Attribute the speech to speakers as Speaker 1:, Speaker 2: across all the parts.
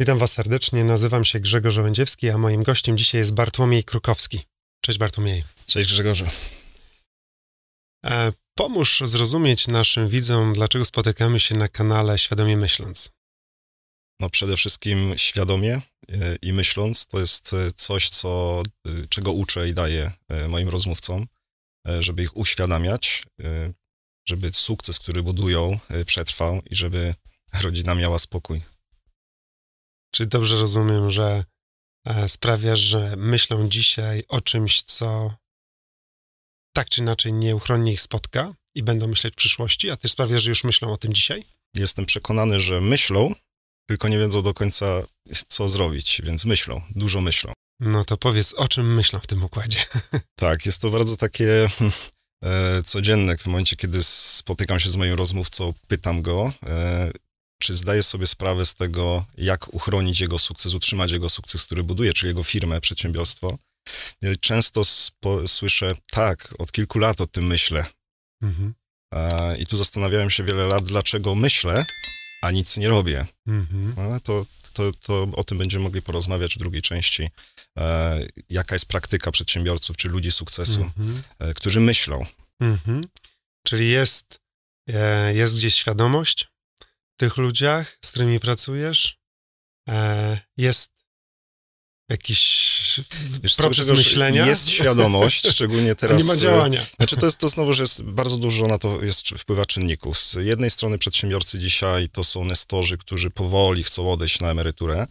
Speaker 1: Witam Was serdecznie, nazywam się Grzegorz Łędziewski, a moim gościem dzisiaj jest Bartłomiej Krukowski. Cześć Bartłomiej.
Speaker 2: Cześć Grzegorzu.
Speaker 1: E, pomóż zrozumieć naszym widzom, dlaczego spotykamy się na kanale Świadomie Myśląc.
Speaker 2: No przede wszystkim świadomie e, i myśląc, to jest e, coś, co, e, czego uczę i daję moim rozmówcom, żeby ich uświadamiać, żeby sukces, który budują, przetrwał i żeby rodzina miała spokój.
Speaker 1: Czy dobrze rozumiem, że sprawiasz, że myślą dzisiaj o czymś, co tak czy inaczej nieuchronnie ich spotka i będą myśleć w przyszłości, a ty sprawiasz, że już myślą o tym dzisiaj?
Speaker 2: Jestem przekonany, że myślą, tylko nie wiedzą do końca, co zrobić, więc myślą, dużo myślą.
Speaker 1: No to powiedz, o czym myślą w tym układzie?
Speaker 2: Tak, jest to bardzo takie e, codzienne. W momencie, kiedy spotykam się z moim rozmówcą, pytam go, e, czy zdaje sobie sprawę z tego, jak uchronić jego sukces, utrzymać jego sukces, który buduje, czy jego firmę, przedsiębiorstwo. E, często spo, słyszę, tak, od kilku lat o tym myślę. Mhm. E, I tu zastanawiałem się wiele lat, dlaczego myślę, a nic nie robię. Mhm. No, to, to, to o tym będziemy mogli porozmawiać w drugiej części. E, jaka jest praktyka przedsiębiorców czy ludzi sukcesu, mhm. e, którzy myślą. Mhm.
Speaker 1: Czyli jest, e, jest gdzieś świadomość tych ludziach, z którymi pracujesz, e, jest jakiś Wiesz, proces myślenia.
Speaker 2: Jest świadomość, szczególnie teraz.
Speaker 1: nie ma działania.
Speaker 2: Znaczy to jest to znowu, że jest bardzo dużo na to jest, wpływa czynników. Z jednej strony przedsiębiorcy dzisiaj to są nestorzy, którzy powoli chcą odejść na emeryturę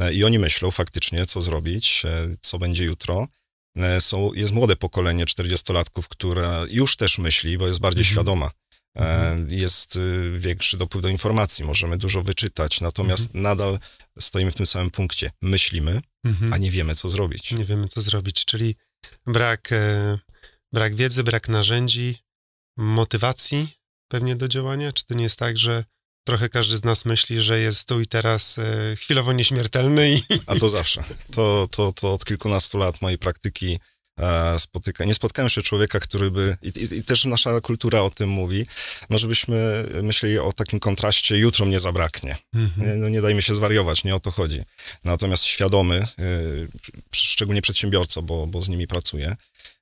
Speaker 2: e, i oni myślą faktycznie, co zrobić, e, co będzie jutro. E, są, jest młode pokolenie 40-latków, które już też myśli, bo jest bardziej mhm. świadoma. Mhm. Jest y, większy dopływ do informacji, możemy dużo wyczytać, natomiast mhm. nadal stoimy w tym samym punkcie. Myślimy, mhm. a nie wiemy, co zrobić.
Speaker 1: Nie wiemy, co zrobić, czyli brak, e, brak wiedzy, brak narzędzi, motywacji pewnie do działania? Czy to nie jest tak, że trochę każdy z nas myśli, że jest tu i teraz e, chwilowo nieśmiertelny? I...
Speaker 2: A to zawsze. To, to, to od kilkunastu lat mojej praktyki spotyka. Nie spotkałem jeszcze człowieka, który by, i, i, i, też nasza kultura o tym mówi, no żebyśmy myśleli o takim kontraście, jutro mnie zabraknie. Mhm. No nie dajmy się zwariować, nie o to chodzi. Natomiast świadomy, y, szczególnie przedsiębiorca, bo, bo z nimi pracuję,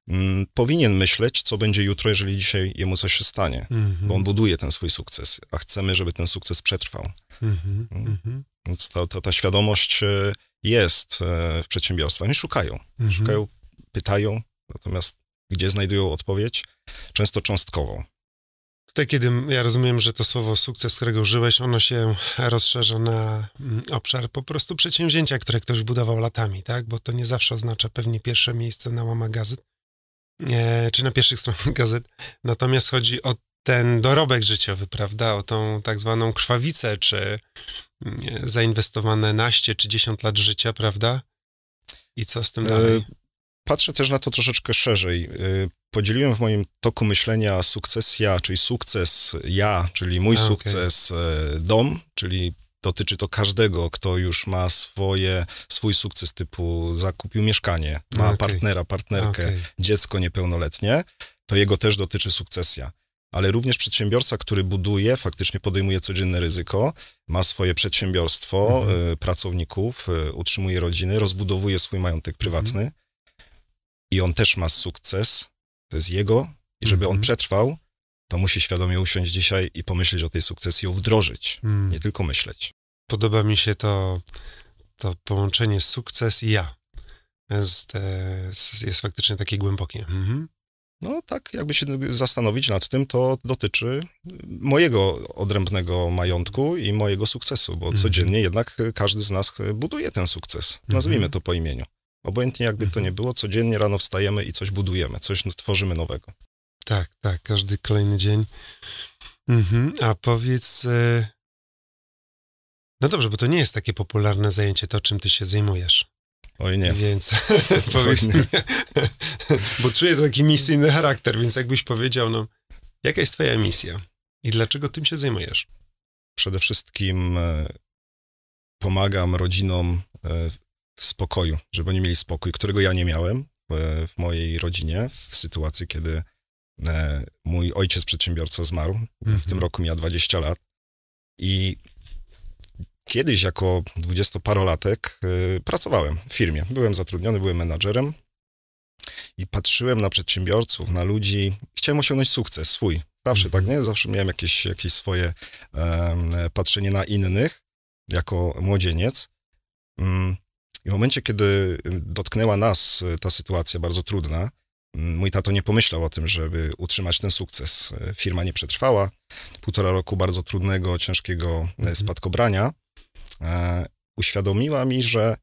Speaker 2: mm, powinien myśleć, co będzie jutro, jeżeli dzisiaj jemu coś się stanie, mhm. bo on buduje ten swój sukces, a chcemy, żeby ten sukces przetrwał. Mhm. Mm. mhm. Więc ta, ta, ta świadomość y, jest w przedsiębiorstwach. Oni szukają. Szukają pytają, natomiast gdzie znajdują odpowiedź? Często cząstkową.
Speaker 1: Tutaj, kiedy ja rozumiem, że to słowo sukces, którego użyłeś, ono się rozszerza na mm, obszar po prostu przedsięwzięcia, które ktoś budował latami, tak? Bo to nie zawsze oznacza pewnie pierwsze miejsce na łama gazet, e, czy na pierwszych stronach gazet. Natomiast chodzi o ten dorobek życiowy, prawda? O tą tak zwaną krwawicę, czy mm, zainwestowane naście czy dziesiąt lat życia, prawda? I co z tym dalej? E,
Speaker 2: patrzę też na to troszeczkę szerzej. Y, podzieliłem w moim toku myślenia sukcesja, czyli sukces ja, czyli mój A, sukces okay. dom, czyli dotyczy to każdego, kto już ma swoje, swój sukces typu zakupił mieszkanie, ma okay. partnera, partnerkę, okay. dziecko niepełnoletnie, to jego też dotyczy sukcesja. Ale również przedsiębiorca, który buduje, faktycznie podejmuje codzienne ryzyko, ma swoje przedsiębiorstwo, mhm. Y, pracowników, y, utrzymuje rodziny, rozbudowuje swój majątek prywatny. Mhm i on też ma sukces, to jest jego, i żeby mm -hmm. on mhm. przetrwał, to musi świadomie usiąść dzisiaj i pomyśleć o tej sukcesji, ją wdrożyć, mm. nie tylko myśleć.
Speaker 1: Podoba mi się to, to połączenie sukces i ja. Jest, jest faktycznie takie głębokie. Mhm.
Speaker 2: No tak, jakby się zastanowić nad tym, to dotyczy mojego odrębnego majątku i mojego sukcesu, bo mhm. codziennie jednak każdy z nas buduje ten sukces. Nazwijmy mhm. to po imieniu. Obojętnie jakby to nie było, codziennie rano wstajemy i coś budujemy, coś tworzymy nowego.
Speaker 1: Tak, tak, każdy kolejny dzień. Mhm. A powiedz. E, no dobrze, bo to nie jest takie popularne zajęcie, to czym ty się zajmujesz.
Speaker 2: Oj nie.
Speaker 1: Więc powiedz mi, bo czuję to taki misyjny charakter, więc jakbyś powiedział, no, jaka jest twoja misja i dlaczego tym się zajmujesz?
Speaker 2: Przede wszystkim e, pomagam rodzinom e, w spokoju, żeby oni mieli spokój, którego ja nie miałem w, w mojej rodzinie, w sytuacji, kiedy e, mój ojciec przedsiębiorca zmarł. W tym mhm. roku miał 20 lat. I kiedyś jako dwudziestoparolatek y, pracowałem w firmie. Byłem zatrudniony, byłem menadżerem i patrzyłem na przedsiębiorców, na ludzi. Chciałem osiągnąć sukces swój. Zawsze tak, nie? Zawsze miałem jakieś, jakieś swoje um, patrzenie na innych jako młodzieniec. Um, I w momencie, kiedy dotknęła nas ta sytuacja bardzo trudna, Mój tato nie pomyślał o tym, żeby utrzymać ten sukces. Firma nie przetrwała. Półtora roku bardzo trudnego, ciężkiego mhm. spadkobrania. E, uświadomiła mi, że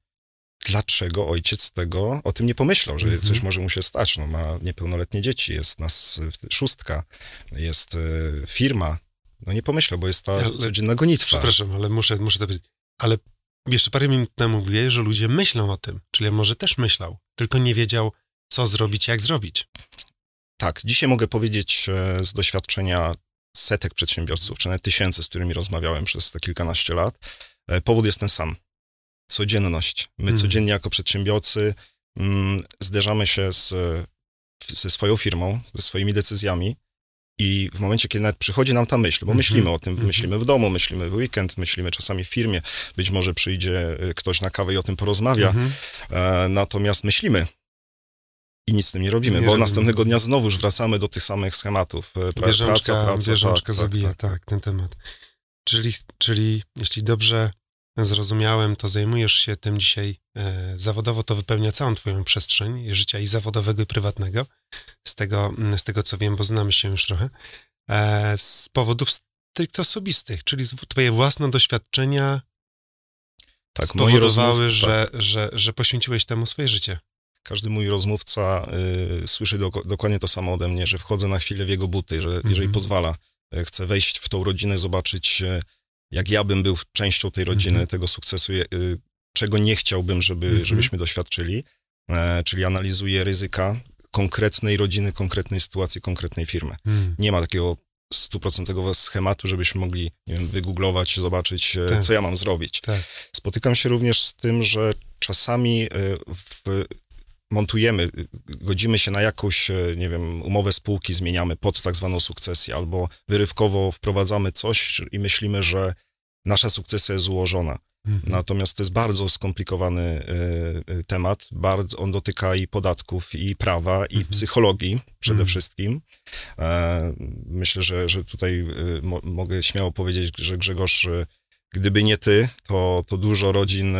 Speaker 2: dlaczego ojciec tego o tym nie pomyślał, że mhm. coś może mu się stać. No, ma niepełnoletnie dzieci, jest nas szóstka, jest e, firma. No nie pomyślał, bo jest ta ale, codzienna gonitwa.
Speaker 1: Przepraszam, ale muszę, muszę to powiedzieć. Ale jeszcze parę minut temu mówiłeś, że ludzie myślą o tym. Czyli może też myślał, tylko nie wiedział, co zrobić, jak zrobić.
Speaker 2: Tak, dzisiaj mogę powiedzieć e, z doświadczenia setek przedsiębiorców, czy nawet tysięcy, z którymi rozmawiałem przez te kilkanaście lat, e, powód jest ten sam. Codzienność. My hmm. codziennie jako przedsiębiorcy mm, zderzamy się z, ze swoją firmą, ze swoimi decyzjami i w momencie, kiedy nawet przychodzi nam ta myśl, bo -hmm. myślimy o tym, -hmm. myślimy w domu, myślimy w weekend, myślimy czasami w firmie, być może przyjdzie e, ktoś na kawę i o tym porozmawia, -hmm. e, natomiast myślimy, i nic z tym nie robimy, nie bo robimy. następnego dnia znowu już wracamy do tych samych schematów.
Speaker 1: E, pra, bieżączka, praca, praca, bieżączka tak, tak, zabija, tak, tak. tak, ten temat. Czyli, czyli jeśli dobrze zrozumiałem, to zajmujesz się tym dzisiaj e, zawodowo, to wypełnia całą twoją przestrzeń życia i zawodowego, i prywatnego, z tego, z tego co wiem, bo znamy się już trochę, e, z powodów stricte osobistych, czyli twoje własne doświadczenia tak, spowodowały, rozmów, że, tak. że, że poświęciłeś temu swoje życie.
Speaker 2: Każdy mój rozmówca y, słyszy do, dokładnie to samo ode mnie, że wchodzę na chwilę w jego buty, że jeżeli mm -hmm. pozwala, y, chcę wejść w tą rodzinę, zobaczyć, jak ja bym był częścią tej rodziny, -hmm. tego sukcesu, y, czego nie chciałbym, żeby, -hmm. żebyśmy doświadczyli. E, czyli analizuję ryzyka konkretnej rodziny, konkretnej sytuacji, konkretnej firmy. Mm. Nie ma takiego stuprocentowego schematu, żebyśmy mogli nie wiem, wygooglować, zobaczyć, e, tak. co ja mam zrobić. Tak. Spotykam się również z tym, że czasami e, w montujemy, godzimy się na jakąś, e, nie wiem, umowę spółki, zmieniamy pod tak zwaną sukcesję, albo wyrywkowo wprowadzamy coś i myślimy, że nasza sukcesja jest ułożona. Mhm. Natomiast to jest bardzo skomplikowany y, y, temat. Bardzo, on dotyka i podatków, i prawa, mhm. i psychologii przede mhm. wszystkim. E, myślę, że, że tutaj y, mo, mogę śmiało powiedzieć, że Grzegorz, gdyby nie ty, to, to dużo rodzin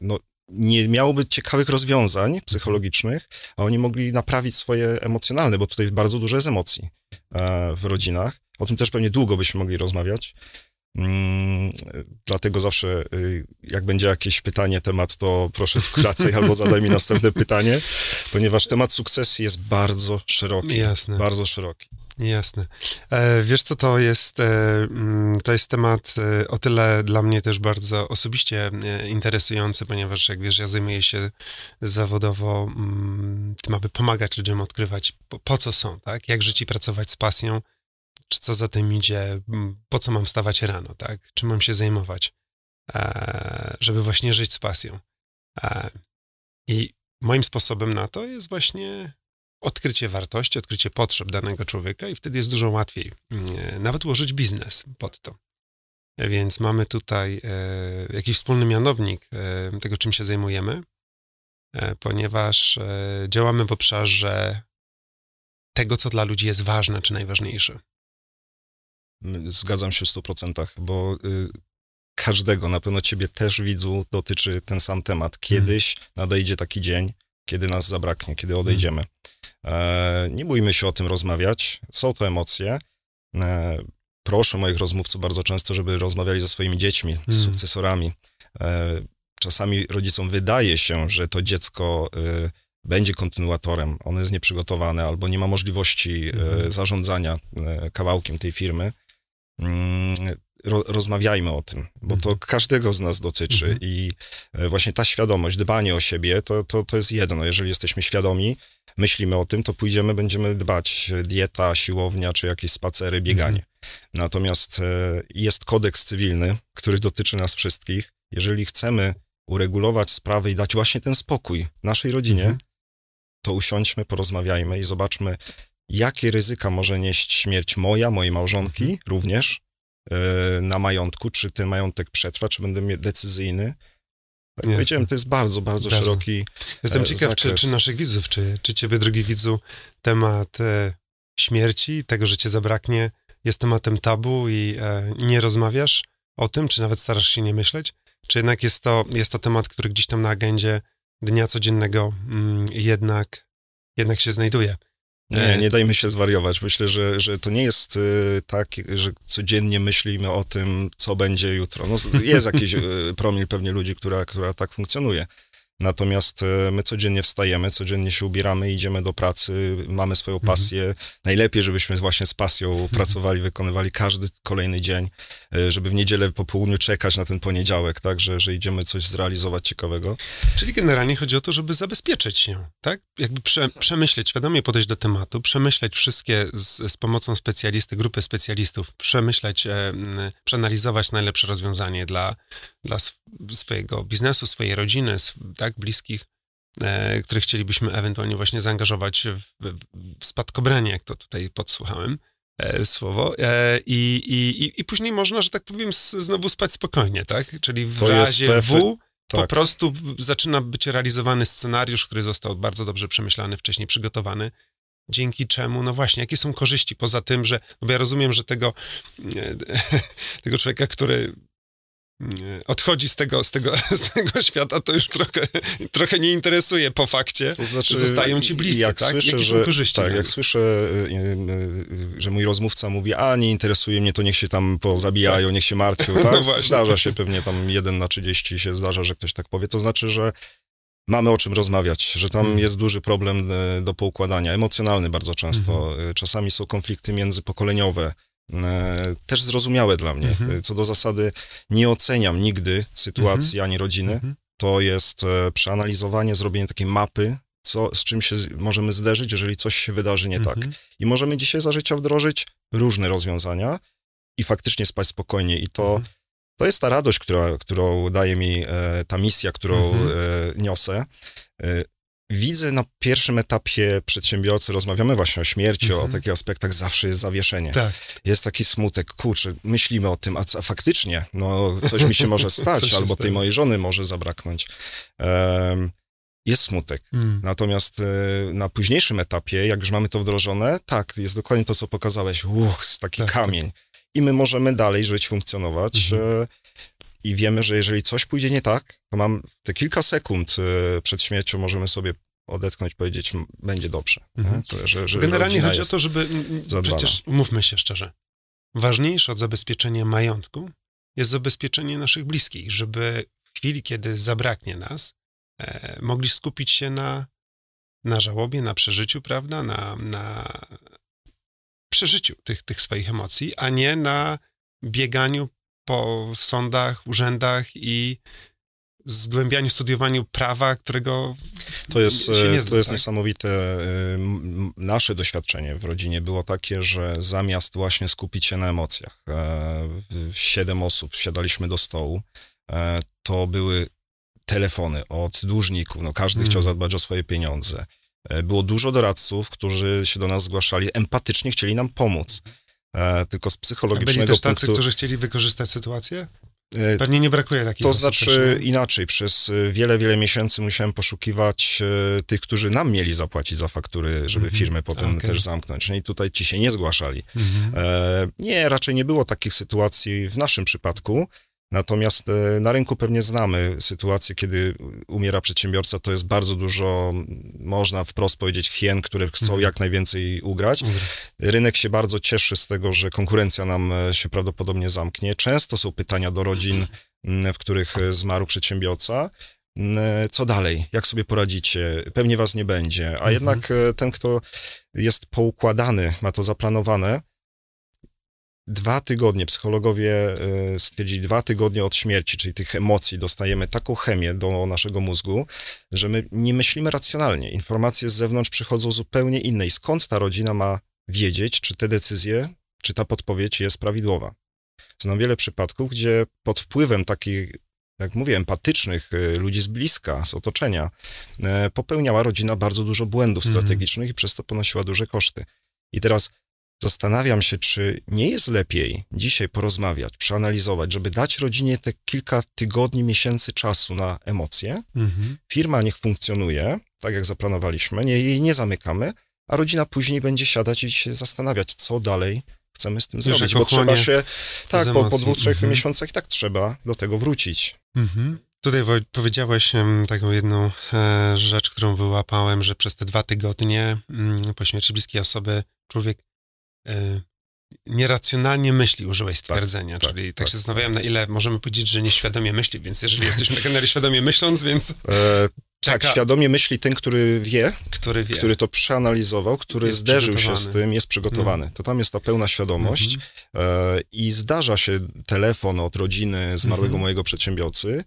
Speaker 2: no, nie miałoby ciekawych rozwiązań psychologicznych, a oni mogli naprawić swoje emocjonalne, bo tutaj bardzo dużo jest emocji e, w rodzinach. O tym też pewnie długo byśmy mogli rozmawiać. Mm, dlatego zawsze, y, jak będzie jakieś pytanie, temat, to proszę skracaj albo zadaj mi następne pytanie, ponieważ temat sukcesji jest bardzo szeroki. Jasne. Bardzo szeroki.
Speaker 1: Jasne. E, wiesz co, to jest, e, mm, to jest temat e, o tyle dla mnie też bardzo osobiście interesujący, ponieważ jak wiesz, ja zajmuję się zawodowo mm, tym, aby pomagać ludziom odkrywać po, po co są, tak? Jak żyć i pracować z pasją, czy co za tym idzie, mm, po co mam stawać rano, tak? Czym mam się zajmować, żeby właśnie żyć z pasją. I moim sposobem na to jest właśnie odkrycie wartości, odkrycie potrzeb danego człowieka i wtedy jest dużo łatwiej mm, nawet ułożyć biznes pod to. Więc mamy tutaj e, jakiś wspólny mianownik e, tego, czym się zajmujemy, e, ponieważ e, działamy w obszarze tego, co dla ludzi jest ważne czy najważniejsze.
Speaker 2: Zgadzam się w 100%, bo y, każdego, na pewno ciebie też widzu, dotyczy ten sam temat. Kiedyś hmm. nadejdzie taki dzień, kiedy nas zabraknie, kiedy odejdziemy. E, nie bójmy się o tym rozmawiać. Są to emocje. E, proszę moich rozmówców bardzo często, żeby rozmawiali ze swoimi dziećmi, z mm. sukcesorami. E, czasami rodzicom wydaje się, że to dziecko będzie kontynuatorem, ono jest nieprzygotowane albo nie ma możliwości mm. zarządzania kawałkiem tej firmy. Ro, rozmawiajmy o tym, bo to mhm. każdego z nas dotyczy mhm. i e, właśnie ta świadomość, dbanie o siebie, to, to, to jest jedno. Jeżeli jesteśmy świadomi, myślimy o tym, to pójdziemy, będziemy dbać dieta, siłownia, czy jakieś spacery, bieganie. Mhm. Natomiast e, jest kodeks cywilny, który dotyczy nas wszystkich. Jeżeli chcemy uregulować sprawy i dać właśnie ten spokój naszej rodzinie, to usiądźmy, porozmawiajmy i zobaczmy, jakie ryzyka może nieść śmierć moja, mojej małżonki również, na majątku, czy ten majątek przetrwa, czy będę decyzyjny. Tak jak powiedziałem, to jest bardzo, bardzo, bardzo. szeroki
Speaker 1: Jestem ciekaw, czy, czy, naszych widzów, czy, czy ciebie, drogi widzu, temat e, śmierci, tego, że cię zabraknie, jest tematem tabu i e, nie rozmawiasz o tym, czy nawet starasz się nie myśleć? Czy jednak jest to, jest to temat, który gdzieś tam na agendzie dnia codziennego mm, jednak, jednak się znajduje?
Speaker 2: Nie, nie dajmy się zwariować. Myślę, że, że to nie jest y, tak, że codziennie myślimy o tym, co będzie jutro. No, jest jakiś y, promil pewnie ludzi, która, która tak funkcjonuje. Natomiast e, my codziennie wstajemy, codziennie się ubieramy, idziemy do pracy, mamy swoją mhm. pasję. Mhm. Najlepiej, żebyśmy właśnie z pasją mhm. pracowali, wykonywali każdy kolejny dzień, e, żeby w niedzielę po południu czekać na ten poniedziałek, tak, że, że idziemy coś zrealizować ciekawego.
Speaker 1: Czyli generalnie chodzi o to, żeby zabezpieczyć się, tak? Jakby prze, przemyśleć, świadomie podejść do tematu, przemyśleć wszystkie z, z pomocą specjalisty, grupy specjalistów, przemyśleć, e, przeanalizować najlepsze rozwiązanie dla, dla swojego biznesu, swojej rodziny, tak, bliskich, e, których chcielibyśmy ewentualnie właśnie zaangażować w, w spadkobranie, jak to tutaj podsłuchałem e, słowo. E, i, i, I później można, że tak powiem, znowu spać spokojnie, tak? Czyli w to razie W tak. po prostu zaczyna być realizowany scenariusz, który został bardzo dobrze przemyślany, wcześniej przygotowany dzięki czemu, no właśnie, jakie są korzyści, poza tym, że, no bo ja rozumiem, że tego, tego człowieka, który odchodzi z tego, z, tego, z tego świata, to już trochę, trochę nie interesuje po fakcie, to znaczy, zostają ci bliscy, jak tak? Słyszę, Jakie że, korzyści?
Speaker 2: Tak, jak słyszę, y, y, y, że mój rozmówca mówi, a nie interesuje mnie, to niech się tam pozabijają, tak. niech się martwią, tak? No zdarza się pewnie tam jeden na 30 się zdarza, że ktoś tak powie, to znaczy, że mamy o czym rozmawiać, że tam hmm. jest duży problem do poukładania, emocjonalny bardzo często. Hmm. Czasami są konflikty międzypokoleniowe, też zrozumiałe dla mnie. Mhm. Co do zasady, nie oceniam nigdy sytuacji mhm. ani rodziny. Mhm. To jest e, przeanalizowanie, zrobienie takiej mapy, co, z czym się możemy zderzyć, jeżeli coś się wydarzy nie tak. Mhm. I możemy dzisiaj za życia wdrożyć różne rozwiązania i faktycznie spać spokojnie. I to, mhm. to jest ta radość, która, którą daje mi e, ta misja, którą mhm. e, niosę. Widzę na pierwszym etapie przedsiębiorcy, rozmawiamy właśnie o śmierci, -hmm. o mhm. takich aspektach, zawsze jest zawieszenie. Tak. Jest taki smutek, kurczę, myślimy o tym, a, a faktycznie, no coś mi się może stać, się albo tej mojej żony może zabraknąć. Um, jest smutek. Mm. Natomiast e, na późniejszym etapie, jak już mamy to wdrożone, tak, jest dokładnie to, co pokazałeś, uch, taki tak, tak. kamień. Tak. I my możemy dalej żyć, funkcjonować. Mm -hmm. I wiemy, że jeżeli coś pójdzie nie tak, to mam te kilka sekund e, przed śmiercią możemy sobie odetchnąć, powiedzieć, będzie dobrze. Mhm.
Speaker 1: Że, że Generalnie chodzi o to, żeby, zadbana. przecież mówmy się szczerze, ważniejsze od zabezpieczenia majątku jest zabezpieczenie naszych bliskich, żeby w chwili, kiedy zabraknie nas, e, mogli skupić się na, na żałobie, na przeżyciu, prawda, na, na przeżyciu tych, tych swoich emocji, a nie na bieganiu po sądach, urzędach i zgłębianiu, studiowaniu prawa, którego
Speaker 2: to jest, nie zda, To jest tak? niesamowite. Nasze doświadczenie w rodzinie było takie, że zamiast właśnie skupić się na emocjach, e, siedem osób siadaliśmy do stołu, e, to były telefony od dłużników, no każdy hmm. chciał zadbać o swoje pieniądze. E, było dużo doradców, którzy się do nas zgłaszali, empatycznie chcieli nam pomóc. Tylko z psychologicznego
Speaker 1: A byli też tacy, punktu... którzy chcieli wykorzystać sytuację? E, Pewnie nie brakuje takich
Speaker 2: To znaczy inaczej, przez e, wiele, wiele miesięcy musiałem poszukiwać e, tych, którzy nam mieli zapłacić za faktury, żeby mm -hmm. firmy potem okay. też zamknąć. No i tutaj ci się nie zgłaszali. Mm -hmm. e, nie, raczej nie było takich sytuacji w naszym przypadku. Natomiast e, na rynku pewnie znamy sytuację, kiedy umiera przedsiębiorca, to jest bardzo dużo, można wprost powiedzieć, hien, które chcą mhm. jak najwięcej ugrać. Mhm. Rynek się bardzo cieszy z tego, że konkurencja nam e, się prawdopodobnie zamknie. Często są pytania do rodzin, w których e, zmarł przedsiębiorca. Co dalej? Jak sobie poradzicie? Pewnie was nie będzie. A mhm. jednak ten, kto jest poukładany, ma to zaplanowane, dwa tygodnie, psychologowie e, stwierdzili, dwa tygodnie od śmierci, czyli tych emocji, dostajemy taką chemię do naszego mózgu, że my nie myślimy racjonalnie. Informacje z zewnątrz przychodzą zupełnie inne. I skąd ta rodzina ma wiedzieć, czy te decyzje, czy ta podpowiedź jest prawidłowa? Znam wiele przypadków, gdzie pod wpływem takich, jak mówię, empatycznych e, ludzi z bliska, z otoczenia, e, popełniała rodzina bardzo dużo błędów mm. strategicznych i przez to ponosiła duże koszty. I teraz zastanawiam się, czy nie jest lepiej dzisiaj porozmawiać, przeanalizować, żeby dać rodzinie te kilka tygodni, miesięcy czasu na emocje. Mhm. Firma niech funkcjonuje, tak jak zaplanowaliśmy, nie, jej nie zamykamy, a rodzina później będzie siadać i się zastanawiać, co dalej chcemy z tym Wiesz, zrobić, bo trzeba się, tak, po, po dwóch, trzech mhm. miesiącach i tak trzeba do tego wrócić. Mhm.
Speaker 1: Tutaj powiedziałeś taką jedną e, rzecz, którą wyłapałem, że przez te dwa tygodnie mm, po śmierci bliskiej osoby człowiek nieracjonalnie myśli, użyłeś tak, stwierdzenia, tak, czyli tak, tak się zastanawiałem, na ile możemy powiedzieć, że nieświadomie myśli, więc jeżeli jesteśmy na świadomie myśląc, więc... E,
Speaker 2: tak, świadomie myśli ten, który wie, który, wie. który to przeanalizował, który jest zderzył się z tym, jest przygotowany. No. To tam jest ta pełna świadomość mhm. e, i zdarza się telefon od rodziny zmarłego mhm. mojego przedsiębiorcy,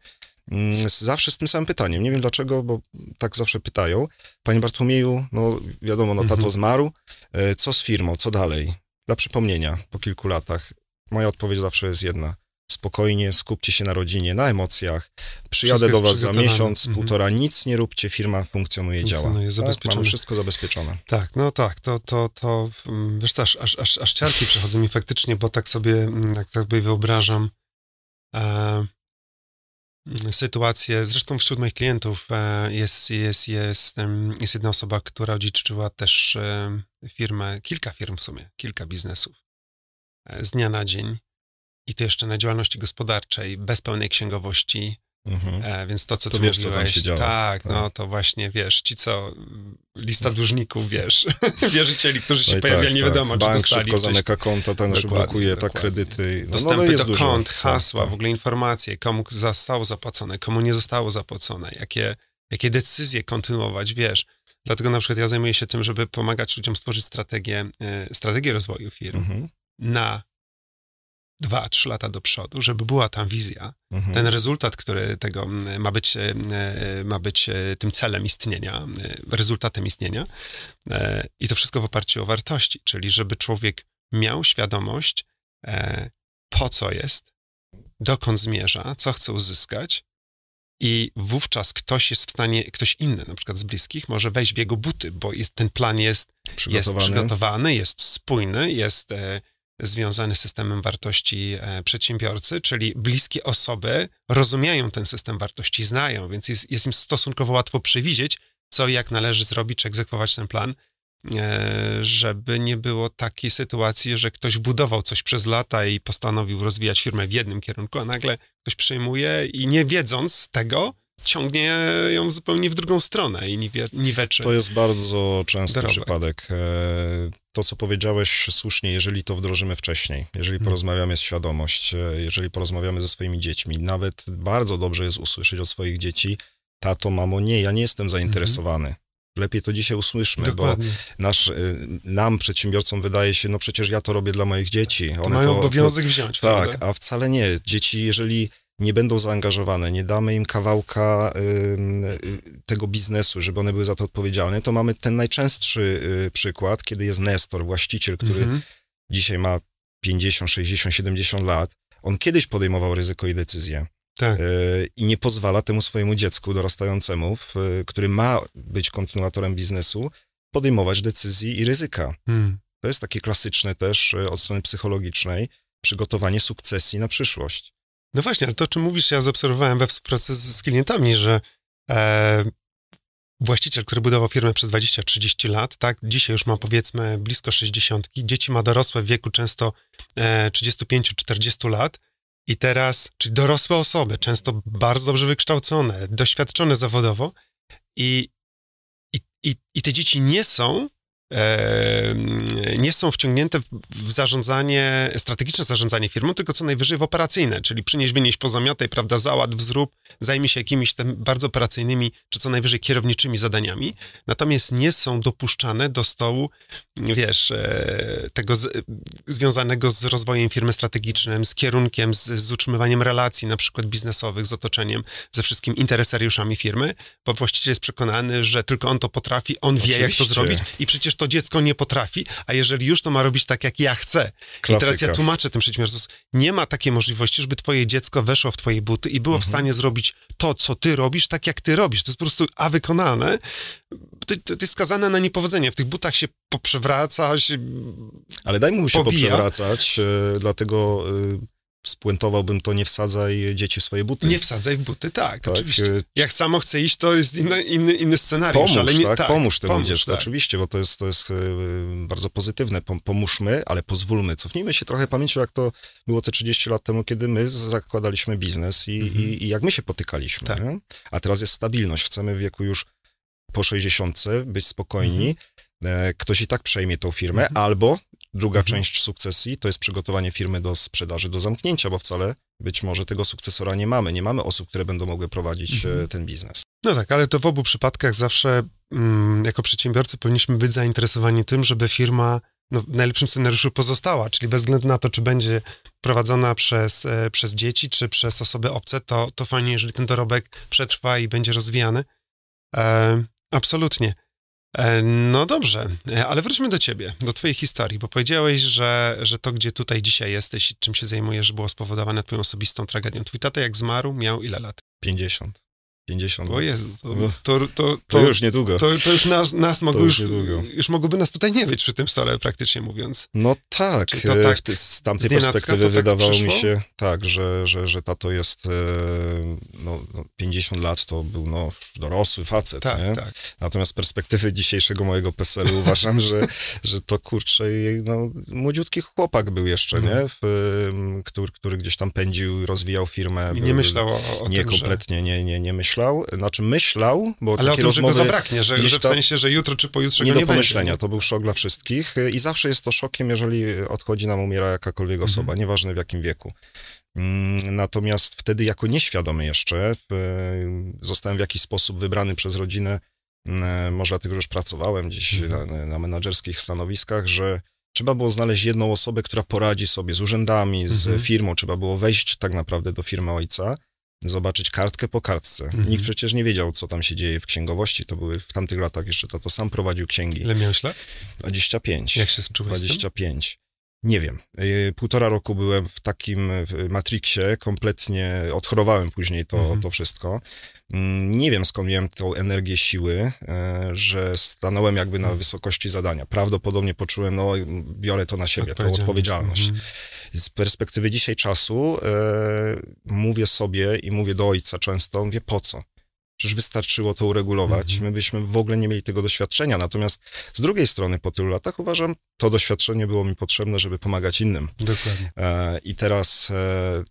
Speaker 2: zawsze z tym samym pytaniem. Nie wiem dlaczego, bo tak zawsze pytają. Panie Bartłomieju, no wiadomo, no tato mhm. zmarł, e, co z firmą, co dalej? Dla przypomnienia, po kilku latach, moja odpowiedź zawsze jest jedna. Spokojnie, skupcie się na rodzinie, na emocjach. Przyjadę do was za miesiąc, mhm. półtora, nic nie róbcie, firma funkcjonuje, funkcjonuje działa. Tak? Mamy wszystko zabezpieczone.
Speaker 1: Tak, no tak, to, to, to mm, wiesz, aż, aż, aż, aż ciarki przechodzą mi faktycznie, bo tak sobie, mm, tak sobie wyobrażam e, mm, sytuację, zresztą wśród moich klientów e, jest, jest, jest, jest jedna osoba, która odziedziczyła też e, firmę, kilka firm w sumie, kilka biznesów e, z dnia na dzień. I to jeszcze na działalności gospodarczej, bez pełnej księgowości, mhm. e, więc to, co to ty wiesz, mówiłeś, co tam się działa. Tak, tak, no to właśnie, wiesz, ci co, lista dłużników, wiesz, wierzycieli, którzy się no pojawiali, tak, nie wiadomo, tak.
Speaker 2: czy
Speaker 1: Bank
Speaker 2: dostali szybko zamyka konta, ten już blokuje tak kredyty.
Speaker 1: No, Dostępy no, do dużo. kont, tak, hasła, tak. w ogóle informacje, komu zostało zapłacone, komu nie zostało zapłacone, jakie, jakie decyzje kontynuować, wiesz. Dlatego na przykład ja zajmuję się tym, żeby pomagać ludziom stworzyć strategię, e, strategię rozwoju firm mhm. na dwa, trzy lata do przodu, żeby była tam wizja, mhm. ten rezultat, który tego ma być, e, ma być e, tym celem istnienia, rezultatem istnienia i to wszystko w oparciu o wartości, czyli żeby człowiek miał świadomość, po co jest, dokąd zmierza, co chce uzyskać i wówczas ktoś jest w stanie, ktoś inny, na przykład z bliskich, może wejść w jego buty, bo jest, ten plan jest przygotowany. jest przygotowany, jest spójny, jest e, związany z systemem wartości e, przedsiębiorcy, czyli bliskie osoby rozumieją ten system wartości, znają, więc jest, jest im stosunkowo łatwo przewidzieć, co i jak należy zrobić, czy egzekwować ten plan, e, żeby nie było takiej sytuacji, że ktoś budował coś przez lata i postanowił rozwijać firmę w jednym kierunku, a nagle ktoś przyjmuje i nie wiedząc tego, ciągnie ją zupełnie w drugą stronę i niweczy.
Speaker 2: To jest bardzo częsty dorobek. przypadek. E, to, co powiedziałeś słusznie, jeżeli to wdrożymy wcześniej, jeżeli hmm. porozmawiamy z świadomość, e, jeżeli porozmawiamy ze swoimi dziećmi, nawet bardzo dobrze jest usłyszeć od swoich dzieci, tato, mamo, nie, ja nie jestem zainteresowany. Hmm. Lepiej to dzisiaj usłyszmy, Dokładnie. bo nasz, y, nam, przedsiębiorcom, wydaje się, no przecież ja to robię dla moich dzieci.
Speaker 1: One to mają to, obowiązek to, wziąć.
Speaker 2: Tak, prawda? a wcale nie. Dzieci, jeżeli nie będą zaangażowane, nie damy im kawałka y, tego biznesu, żeby one były za to odpowiedzialne, to mamy ten najczęstszy y, przykład, kiedy jest Nestor, właściciel, który mhm. dzisiaj ma 50, 60, 70 lat. On kiedyś podejmował ryzyko i decyzje. Tak. Y, I nie pozwala temu swojemu dziecku dorastającemu, który ma być kontynuatorem biznesu, podejmować decyzji i ryzyka. Hmm. To jest takie klasyczne też od strony psychologicznej przygotowanie sukcesji na przyszłość.
Speaker 1: No właśnie, ale to, o czym mówisz, ja zaobserwowałem we współpracy z, z klientami, że e, właściciel, który budował firmę przez 20-30 lat, tak, dzisiaj już ma powiedzmy blisko 60, dzieci ma dorosłe w wieku często e, 35-40 lat i teraz, czyli dorosłe osoby, często bardzo dobrze wykształcone, doświadczone zawodowo i, i, i, i te dzieci nie są nie są wciągnięte w zarządzanie, strategiczne zarządzanie firmą, tylko co najwyżej w operacyjne, czyli przynieś, wynieść, pozamiataj, prawda, załatw, zrób, zajmij się jakimiś tam bardzo operacyjnymi, czy co najwyżej kierowniczymi zadaniami, natomiast nie są dopuszczane do stołu, wiesz, e, tego z, związanego z rozwojem firmy strategicznym, z kierunkiem, z, z utrzymywaniem relacji na przykład biznesowych, z otoczeniem, ze wszystkimi interesariuszami firmy, bo właściciel jest przekonany, że tylko on to potrafi, on Oczywiście. wie, jak to zrobić i przecież przecież to dziecko nie potrafi, a jeżeli już, to ma robić tak, jak ja chcę. Klasyka. I teraz ja tłumaczę tym przedsiębiorcom, nie ma takiej możliwości, żeby twoje dziecko weszło w twoje buty i było mhm. w stanie zrobić to, co ty robisz, tak jak ty robisz. To jest po prostu a wykonalne. to, to jest skazane na niepowodzenie. W tych butach się poprzewraca, się
Speaker 2: Ale daj mu się
Speaker 1: pobija.
Speaker 2: poprzewracać, e, dlatego e, spuentowałbym to, nie wsadzaj dzieci w swoje buty.
Speaker 1: nie wsadzaj w buty, tak,
Speaker 2: Tak,
Speaker 1: oczywiście.
Speaker 2: e,
Speaker 1: Jak samo chce iść, to jest inny, inny, inny scenariusz.
Speaker 2: Pomóż,
Speaker 1: ale nie,
Speaker 2: tak, pomóż temu
Speaker 1: pomóż,
Speaker 2: dziecku,
Speaker 1: tak.
Speaker 2: oczywiście, bo to jest, to jest e, bardzo pozytywne. Pom- Pomóżmy, ale pozwólmy. Cofnijmy się trochę pamięcią, jak to było te 30 lat temu, kiedy my zakładaliśmy biznes i,
Speaker 1: Mhm.
Speaker 2: i, i jak my się potykaliśmy.
Speaker 1: Tak.
Speaker 2: A teraz jest stabilność. Chcemy w wieku już po 60 być spokojni. E, Ktoś i tak przejmie tą firmę,
Speaker 1: Mhm.
Speaker 2: albo druga
Speaker 1: Mhm.
Speaker 2: część sukcesji to jest przygotowanie firmy do sprzedaży, do zamknięcia, bo wcale być może tego sukcesora nie mamy. Nie mamy osób, które będą mogły prowadzić
Speaker 1: Mhm.
Speaker 2: e, ten biznes.
Speaker 1: No tak, ale to w obu przypadkach zawsze mm, jako przedsiębiorcy powinniśmy być zainteresowani tym, żeby firma no, w najlepszym scenariuszu pozostała, czyli bez względu na to, czy będzie prowadzona przez, e, przez dzieci, czy przez osoby obce, to, to fajnie, jeżeli ten dorobek przetrwa i będzie rozwijany. E, absolutnie. E, no dobrze, e, ale wróćmy do ciebie, do twojej historii, bo powiedziałeś, że, że to, gdzie tutaj dzisiaj jesteś i czym się zajmujesz, było spowodowane twoją osobistą tragedią. Twój tata jak zmarł, miał ile lat?
Speaker 2: 50. 50.
Speaker 1: O Jezu, to,
Speaker 2: No.
Speaker 1: to, to, to,
Speaker 2: To już niedługo.
Speaker 1: to, to już nas, nas mogło
Speaker 2: już
Speaker 1: już, mogłoby nas tutaj nie być przy tym stole, praktycznie mówiąc.
Speaker 2: No tak,
Speaker 1: to tak
Speaker 2: w z tamtej perspektywy
Speaker 1: to tak
Speaker 2: wydawało mi się tak, że, że, że tato jest e, no, no, 50 lat, to był no, dorosły facet,
Speaker 1: Tak,
Speaker 2: nie?
Speaker 1: tak.
Speaker 2: Natomiast z perspektywy dzisiejszego mojego PESEL-u uważam, że, że to kurczę, no, młodziutki chłopak był jeszcze,
Speaker 1: Mhm.
Speaker 2: nie? W, em, który, który gdzieś tam pędził, rozwijał firmę.
Speaker 1: I
Speaker 2: był-
Speaker 1: nie myślał o, o
Speaker 2: nie,
Speaker 1: tym, że...
Speaker 2: kompletnie nie, nie, nie myślał. Znaczy myślał, bo
Speaker 1: Ale o
Speaker 2: takie
Speaker 1: tym, że go zabraknie, że, że w
Speaker 2: tam-
Speaker 1: sensie, że jutro czy pojutrze
Speaker 2: nie
Speaker 1: go
Speaker 2: do
Speaker 1: nie
Speaker 2: pomyślenia,
Speaker 1: będzie.
Speaker 2: to był szok dla wszystkich i zawsze jest to szokiem, jeżeli odchodzi nam, umiera jakakolwiek
Speaker 1: Mhm.
Speaker 2: osoba, nieważne w jakim wieku. Mm, Natomiast wtedy jako nieświadomy jeszcze w, zostałem w jakiś sposób wybrany przez rodzinę, mm, może dlatego, że już pracowałem gdzieś
Speaker 1: Mhm.
Speaker 2: na, na menadżerskich stanowiskach, że trzeba było znaleźć jedną osobę, która poradzi sobie z urzędami, z
Speaker 1: Mhm.
Speaker 2: firmą, trzeba było wejść tak naprawdę do firmy ojca, zobaczyć kartkę po kartce.
Speaker 1: Mhm.
Speaker 2: Nikt przecież nie wiedział, co tam się dzieje w księgowości, to były w tamtych latach jeszcze, to, to sam prowadził księgi.
Speaker 1: Ile miałeś lat?
Speaker 2: 25.
Speaker 1: Jak się czułeś z tym?
Speaker 2: 25. Nie wiem. Y, Półtora roku byłem w takim w Matrixie, kompletnie odchorowałem później to,
Speaker 1: Mhm.
Speaker 2: to wszystko. Mm, Nie wiem skąd miałem tą energię siły, e, że stanąłem jakby na
Speaker 1: Mhm.
Speaker 2: wysokości zadania. Prawdopodobnie poczułem, no biorę to na siebie, tą odpowiedzialność.
Speaker 1: Mhm.
Speaker 2: Z perspektywy dzisiaj czasu e, mówię sobie i mówię do ojca często, mówię po co? Przecież wystarczyło to uregulować.
Speaker 1: Mhm.
Speaker 2: My byśmy w ogóle nie mieli tego doświadczenia. Natomiast z drugiej strony, po tylu latach, uważam, to doświadczenie było mi potrzebne, żeby pomagać innym.
Speaker 1: Dokładnie.
Speaker 2: E, I teraz e,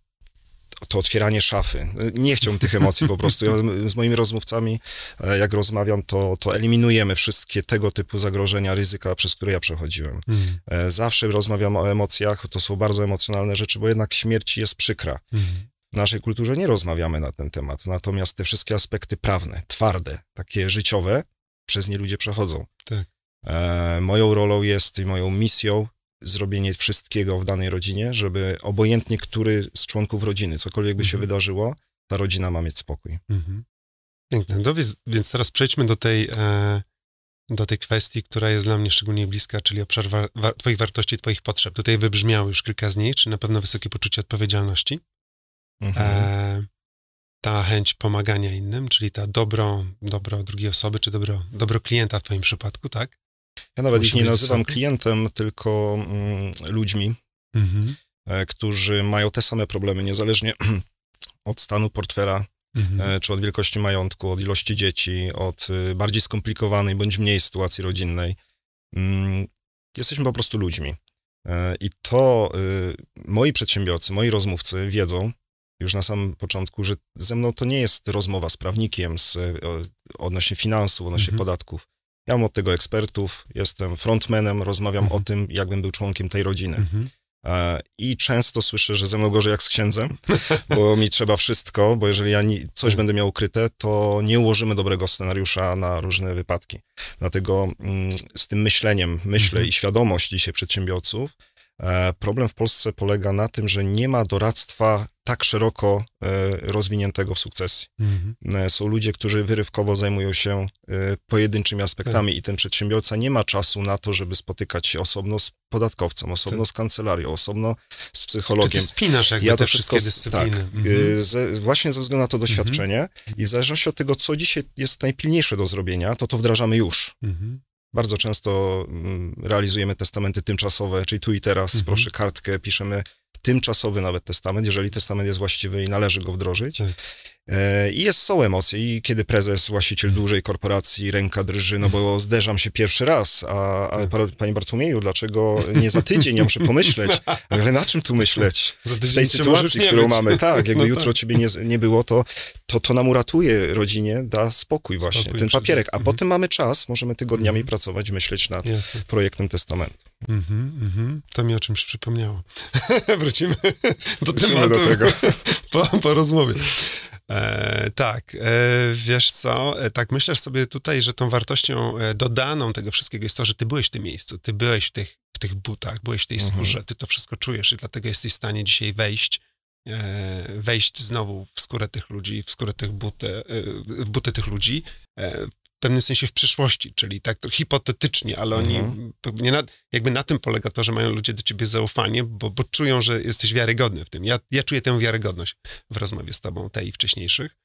Speaker 2: to otwieranie szafy. Nie chciałbym tych emocji po prostu. Ja z- moimi rozmówcami, e, jak rozmawiam, to, to eliminujemy wszystkie tego typu zagrożenia, ryzyka, przez które ja przechodziłem.
Speaker 1: Mhm.
Speaker 2: Zawsze rozmawiam o emocjach, to są bardzo emocjonalne rzeczy, bo jednak śmierć jest przykra.
Speaker 1: Mhm.
Speaker 2: W naszej kulturze nie rozmawiamy na ten temat, natomiast te wszystkie aspekty prawne, twarde, takie życiowe, przez nie ludzie przechodzą.
Speaker 1: Tak.
Speaker 2: E, moją rolą jest i moją misją zrobienie wszystkiego w danej rodzinie, żeby obojętnie który z członków rodziny, cokolwiek by się
Speaker 1: Mhm.
Speaker 2: wydarzyło, ta rodzina ma mieć spokój.
Speaker 1: Mhm. Piękne. No więc, więc teraz przejdźmy do tej, e, do tej kwestii, która jest dla mnie szczególnie bliska, czyli obszar wa- wa- twoich wartości, twoich potrzeb. Tutaj wybrzmiało już kilka z nich, czy na pewno wysokie poczucie odpowiedzialności,
Speaker 2: Mhm.
Speaker 1: e, ta chęć pomagania innym, czyli ta dobro, dobro drugiej osoby, czy dobro, dobro klienta w twoim przypadku, tak?
Speaker 2: Ja nawet ich nie nazywam klientem, tylko mm, ludźmi,
Speaker 1: Mhm.
Speaker 2: e, którzy mają te same problemy, niezależnie od stanu portfela,
Speaker 1: Mhm.
Speaker 2: e, czy od wielkości majątku, od ilości dzieci, od y, bardziej skomplikowanej bądź mniej sytuacji rodzinnej. Mm, Jesteśmy po prostu ludźmi. E, I to y, moi przedsiębiorcy, moi rozmówcy wiedzą już na samym początku, że ze mną to nie jest rozmowa z prawnikiem z, odnośnie finansów, odnośnie
Speaker 1: Mhm.
Speaker 2: podatków. Ja mam od tego ekspertów, jestem frontmanem, rozmawiam
Speaker 1: Mhm.
Speaker 2: o tym, jakbym był członkiem tej rodziny.
Speaker 1: Mhm.
Speaker 2: E, I często słyszę, że ze mną gorzej jak z księdzem, bo mi trzeba wszystko, bo jeżeli ja coś będę miał ukryte, to nie ułożymy dobrego scenariusza na różne wypadki. Dlatego mm, z tym myśleniem myślę
Speaker 1: Mhm.
Speaker 2: i świadomość dzisiaj przedsiębiorców, problem w Polsce polega na tym, że nie ma doradztwa tak szeroko e, rozwiniętego w sukcesji. Mhm. E, są ludzie, którzy wyrywkowo zajmują się pojedynczymi aspektami tak. i ten przedsiębiorca nie ma czasu na to, żeby spotykać się osobno z podatkowcem, osobno tak. z kancelarią, osobno z psychologiem.
Speaker 1: Ty, ty spinasz jakby ja to wszystkie dyscypliny. Tak,
Speaker 2: mhm. ze, właśnie ze względu na to doświadczenie mhm. i w zależności od tego, co dzisiaj jest najpilniejsze do zrobienia, to to wdrażamy już. Bardzo często mm, realizujemy testamenty tymczasowe, czyli tu i teraz, mhm. proszę kartkę, piszemy tymczasowy nawet testament, jeżeli testament jest właściwy i należy go wdrożyć. Tak. E, I jest, są emocje i kiedy prezes, właściciel dużej korporacji, ręka drży, no bo zderzam się pierwszy raz, a, a tak. panie Bartłomieju, dlaczego nie za tydzień, ja muszę pomyśleć, ale na czym tu myśleć? W tej sytuacji, którą mamy, tak, jakby no jutro tak. ciebie nie, nie było, to, to to nam uratuje rodzinie, da spokój właśnie, spokój ten papierek, a mhm. potem mamy czas, możemy tygodniami mhm. pracować, myśleć nad Jasne. projektem testamentu. Mhm,
Speaker 1: mhm. To mi o czymś przypomniało. Wrócimy do Wrócimy tematu do tego. po, po rozmowie. E, tak, e, wiesz co, e, tak myślę sobie tutaj, że tą wartością e, dodaną tego wszystkiego jest to, że ty byłeś w tym miejscu, ty byłeś w tych, w tych butach, byłeś w tej mhm. skórze, ty to wszystko czujesz i dlatego jesteś w stanie dzisiaj wejść, e, wejść znowu w skórę tych ludzi, w skórę tych buty, e, w buty tych ludzi, pewnym sensie w przyszłości, czyli tak hipotetycznie, ale oni, mhm. nie na, jakby na tym polega to, że mają ludzie do ciebie zaufanie, bo, bo czują, że jesteś wiarygodny w tym. Ja, ja czuję tę wiarygodność w rozmowie z tobą, tej i wcześniejszych.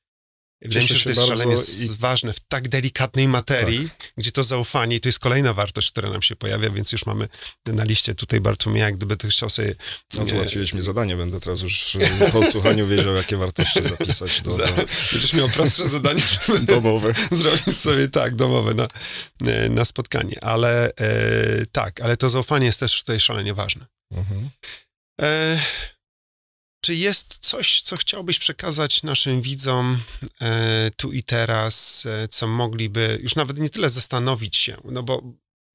Speaker 1: Wydaje mi się, że to jest szalenie i... ważne w tak delikatnej materii, tak. gdzie to zaufanie, i to jest kolejna wartość, która nam się pojawia, więc już mamy na liście tutaj Bartłomieja, jak gdyby to chciał sobie...
Speaker 2: No to ułatwiłeś mi zadanie, będę teraz już po odsłuchaniu wiedział, jakie wartości zapisać. Do, Za,
Speaker 1: Będziesz miał prostsze zadanie,
Speaker 2: domowe.
Speaker 1: zrobić sobie tak, domowe na, na spotkanie, ale e, tak, ale to zaufanie jest też tutaj szalenie ważne. Mhm. E, czy jest coś, co chciałbyś przekazać naszym widzom e, tu i teraz, e, co mogliby już nawet nie tyle zastanowić się, no bo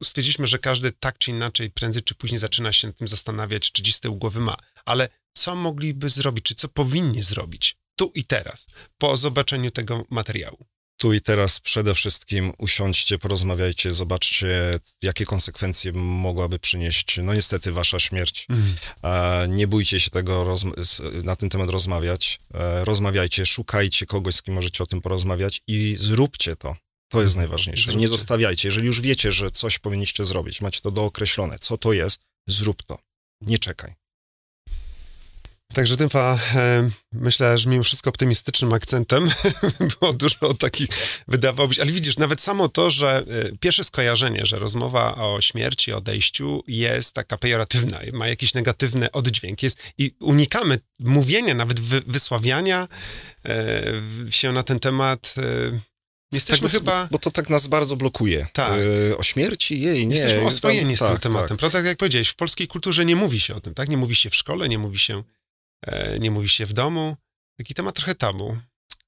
Speaker 1: stwierdziliśmy, że każdy tak czy inaczej, prędzej czy później zaczyna się tym zastanawiać, czy dziś z tyłu głowy ma, ale co mogliby zrobić, czy co powinni zrobić tu i teraz, po zobaczeniu tego materiału?
Speaker 2: Tu i teraz przede wszystkim usiądźcie, porozmawiajcie, zobaczcie, jakie konsekwencje mogłaby przynieść, no niestety, wasza śmierć. Mm. Nie bójcie się tego na ten temat rozmawiać. E, rozmawiajcie, szukajcie kogoś, z kim możecie o tym porozmawiać i zróbcie to. To jest mm. najważniejsze. Zróbcie. Nie zostawiajcie. Jeżeli już wiecie, że coś powinniście zrobić, macie to dookreślone, co to jest, zrób to. Nie czekaj.
Speaker 1: Także tym e, myślę, że mimo wszystko optymistycznym akcentem było dużo takich, wydawałoby się, ale widzisz, nawet samo to, że e, pierwsze skojarzenie, że rozmowa o śmierci, odejściu jest taka pejoratywna, ma jakiś negatywny oddźwięk jest i unikamy mówienia, nawet wy, wysławiania e, się na ten temat. Jesteśmy
Speaker 2: tak,
Speaker 1: chyba...
Speaker 2: Bo, bo, to tak nas bardzo blokuje. Tak. E, o śmierci, jej, nie.
Speaker 1: Jesteśmy oswojeni tam, z tym tak, tematem, tak. prawda? Tak jak powiedziałeś, w polskiej kulturze nie mówi się o tym, tak? Nie mówi się w szkole, nie mówi się nie mówi się w domu. Taki temat trochę tabu.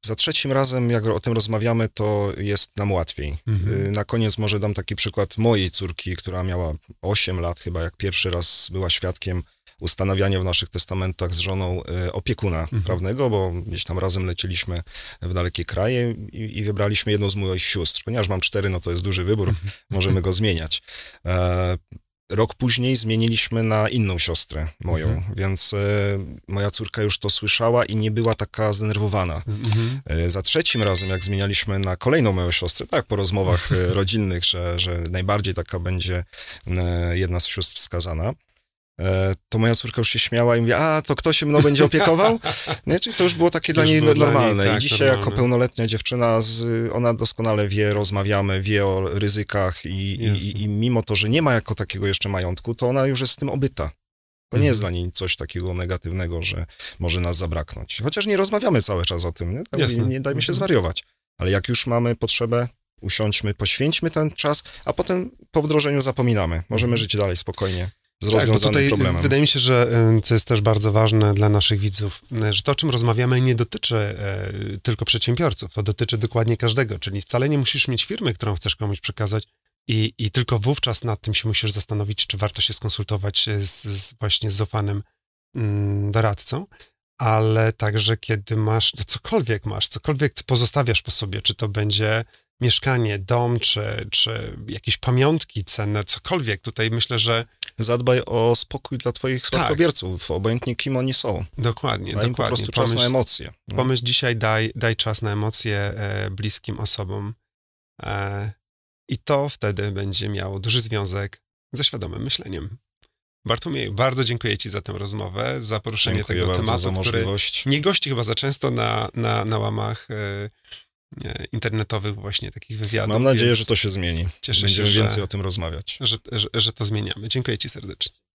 Speaker 2: Za trzecim razem, jak o tym rozmawiamy, to jest nam łatwiej. Mhm. Y, na koniec może dam taki przykład mojej córki, która miała 8 lat chyba, jak pierwszy raz była świadkiem ustanawiania w naszych testamentach z żoną y, opiekuna mhm. prawnego, bo gdzieś tam razem leciliśmy w dalekie kraje i, i, wybraliśmy jedną z moich sióstr. Ponieważ mam cztery, no to jest duży wybór, mhm. możemy go zmieniać. E, Rok później zmieniliśmy na inną siostrę moją, mhm. więc e, moja córka już to słyszała i nie była taka zdenerwowana. Mhm. E, za trzecim razem, jak zmienialiśmy na kolejną moją siostrę, tak, po rozmowach e, rodzinnych, że, że najbardziej taka będzie e, jedna z sióstr wskazana, to moja córka już się śmiała i mówi, a to kto się mną będzie opiekował? Nie? Czyli to już było takie to dla niej normalne. Niej, tak, I dzisiaj normalne. jako pełnoletnia dziewczyna, z, ona doskonale wie, rozmawiamy, wie o ryzykach i, i, i, mimo to, że nie ma jako takiego jeszcze majątku, to ona już jest z tym obyta. To nie jest mhm. dla niej coś takiego negatywnego, że może nas zabraknąć. Chociaż nie rozmawiamy cały czas o tym, nie, tak, nie, nie dajmy się mhm. zwariować. Ale jak już mamy potrzebę, usiądźmy, poświęćmy ten czas, a potem po wdrożeniu zapominamy. Możemy mhm. żyć dalej spokojnie z tak, rozwiązanym problemem.
Speaker 1: Wydaje mi się, że co jest też bardzo ważne dla naszych widzów, że to, o czym rozmawiamy, nie dotyczy e, tylko przedsiębiorców, to dotyczy dokładnie każdego, czyli wcale nie musisz mieć firmy, którą chcesz komuś przekazać i, i tylko wówczas nad tym się musisz zastanowić, czy warto się skonsultować z, z właśnie z zaufanym mm, doradcą, ale także kiedy masz, no cokolwiek masz, cokolwiek pozostawiasz po sobie, czy to będzie mieszkanie, dom, czy, czy jakieś pamiątki cenne, cokolwiek. Tutaj myślę, że...
Speaker 2: Zadbaj o spokój dla twoich spadkobierców, tak. obojętnie kim oni są.
Speaker 1: Dokładnie,
Speaker 2: daj
Speaker 1: dokładnie.
Speaker 2: po prostu czas pomyśl, na emocje.
Speaker 1: No. Pomyśl dzisiaj, daj, daj czas na emocje e, bliskim osobom e, i to wtedy będzie miało duży związek ze świadomym myśleniem. Bartłomiej, bardzo dziękuję Ci za tę rozmowę, za poruszenie
Speaker 2: dziękuję
Speaker 1: tego tematu,
Speaker 2: za
Speaker 1: który nie gości chyba za często na, na, na łamach e, internetowych właśnie takich wywiadów.
Speaker 2: Mam nadzieję, że to się zmieni.
Speaker 1: Cieszę
Speaker 2: Będziemy
Speaker 1: się,
Speaker 2: więcej o tym rozmawiać.
Speaker 1: Że, że, że to zmieniamy. Dziękuję Ci serdecznie.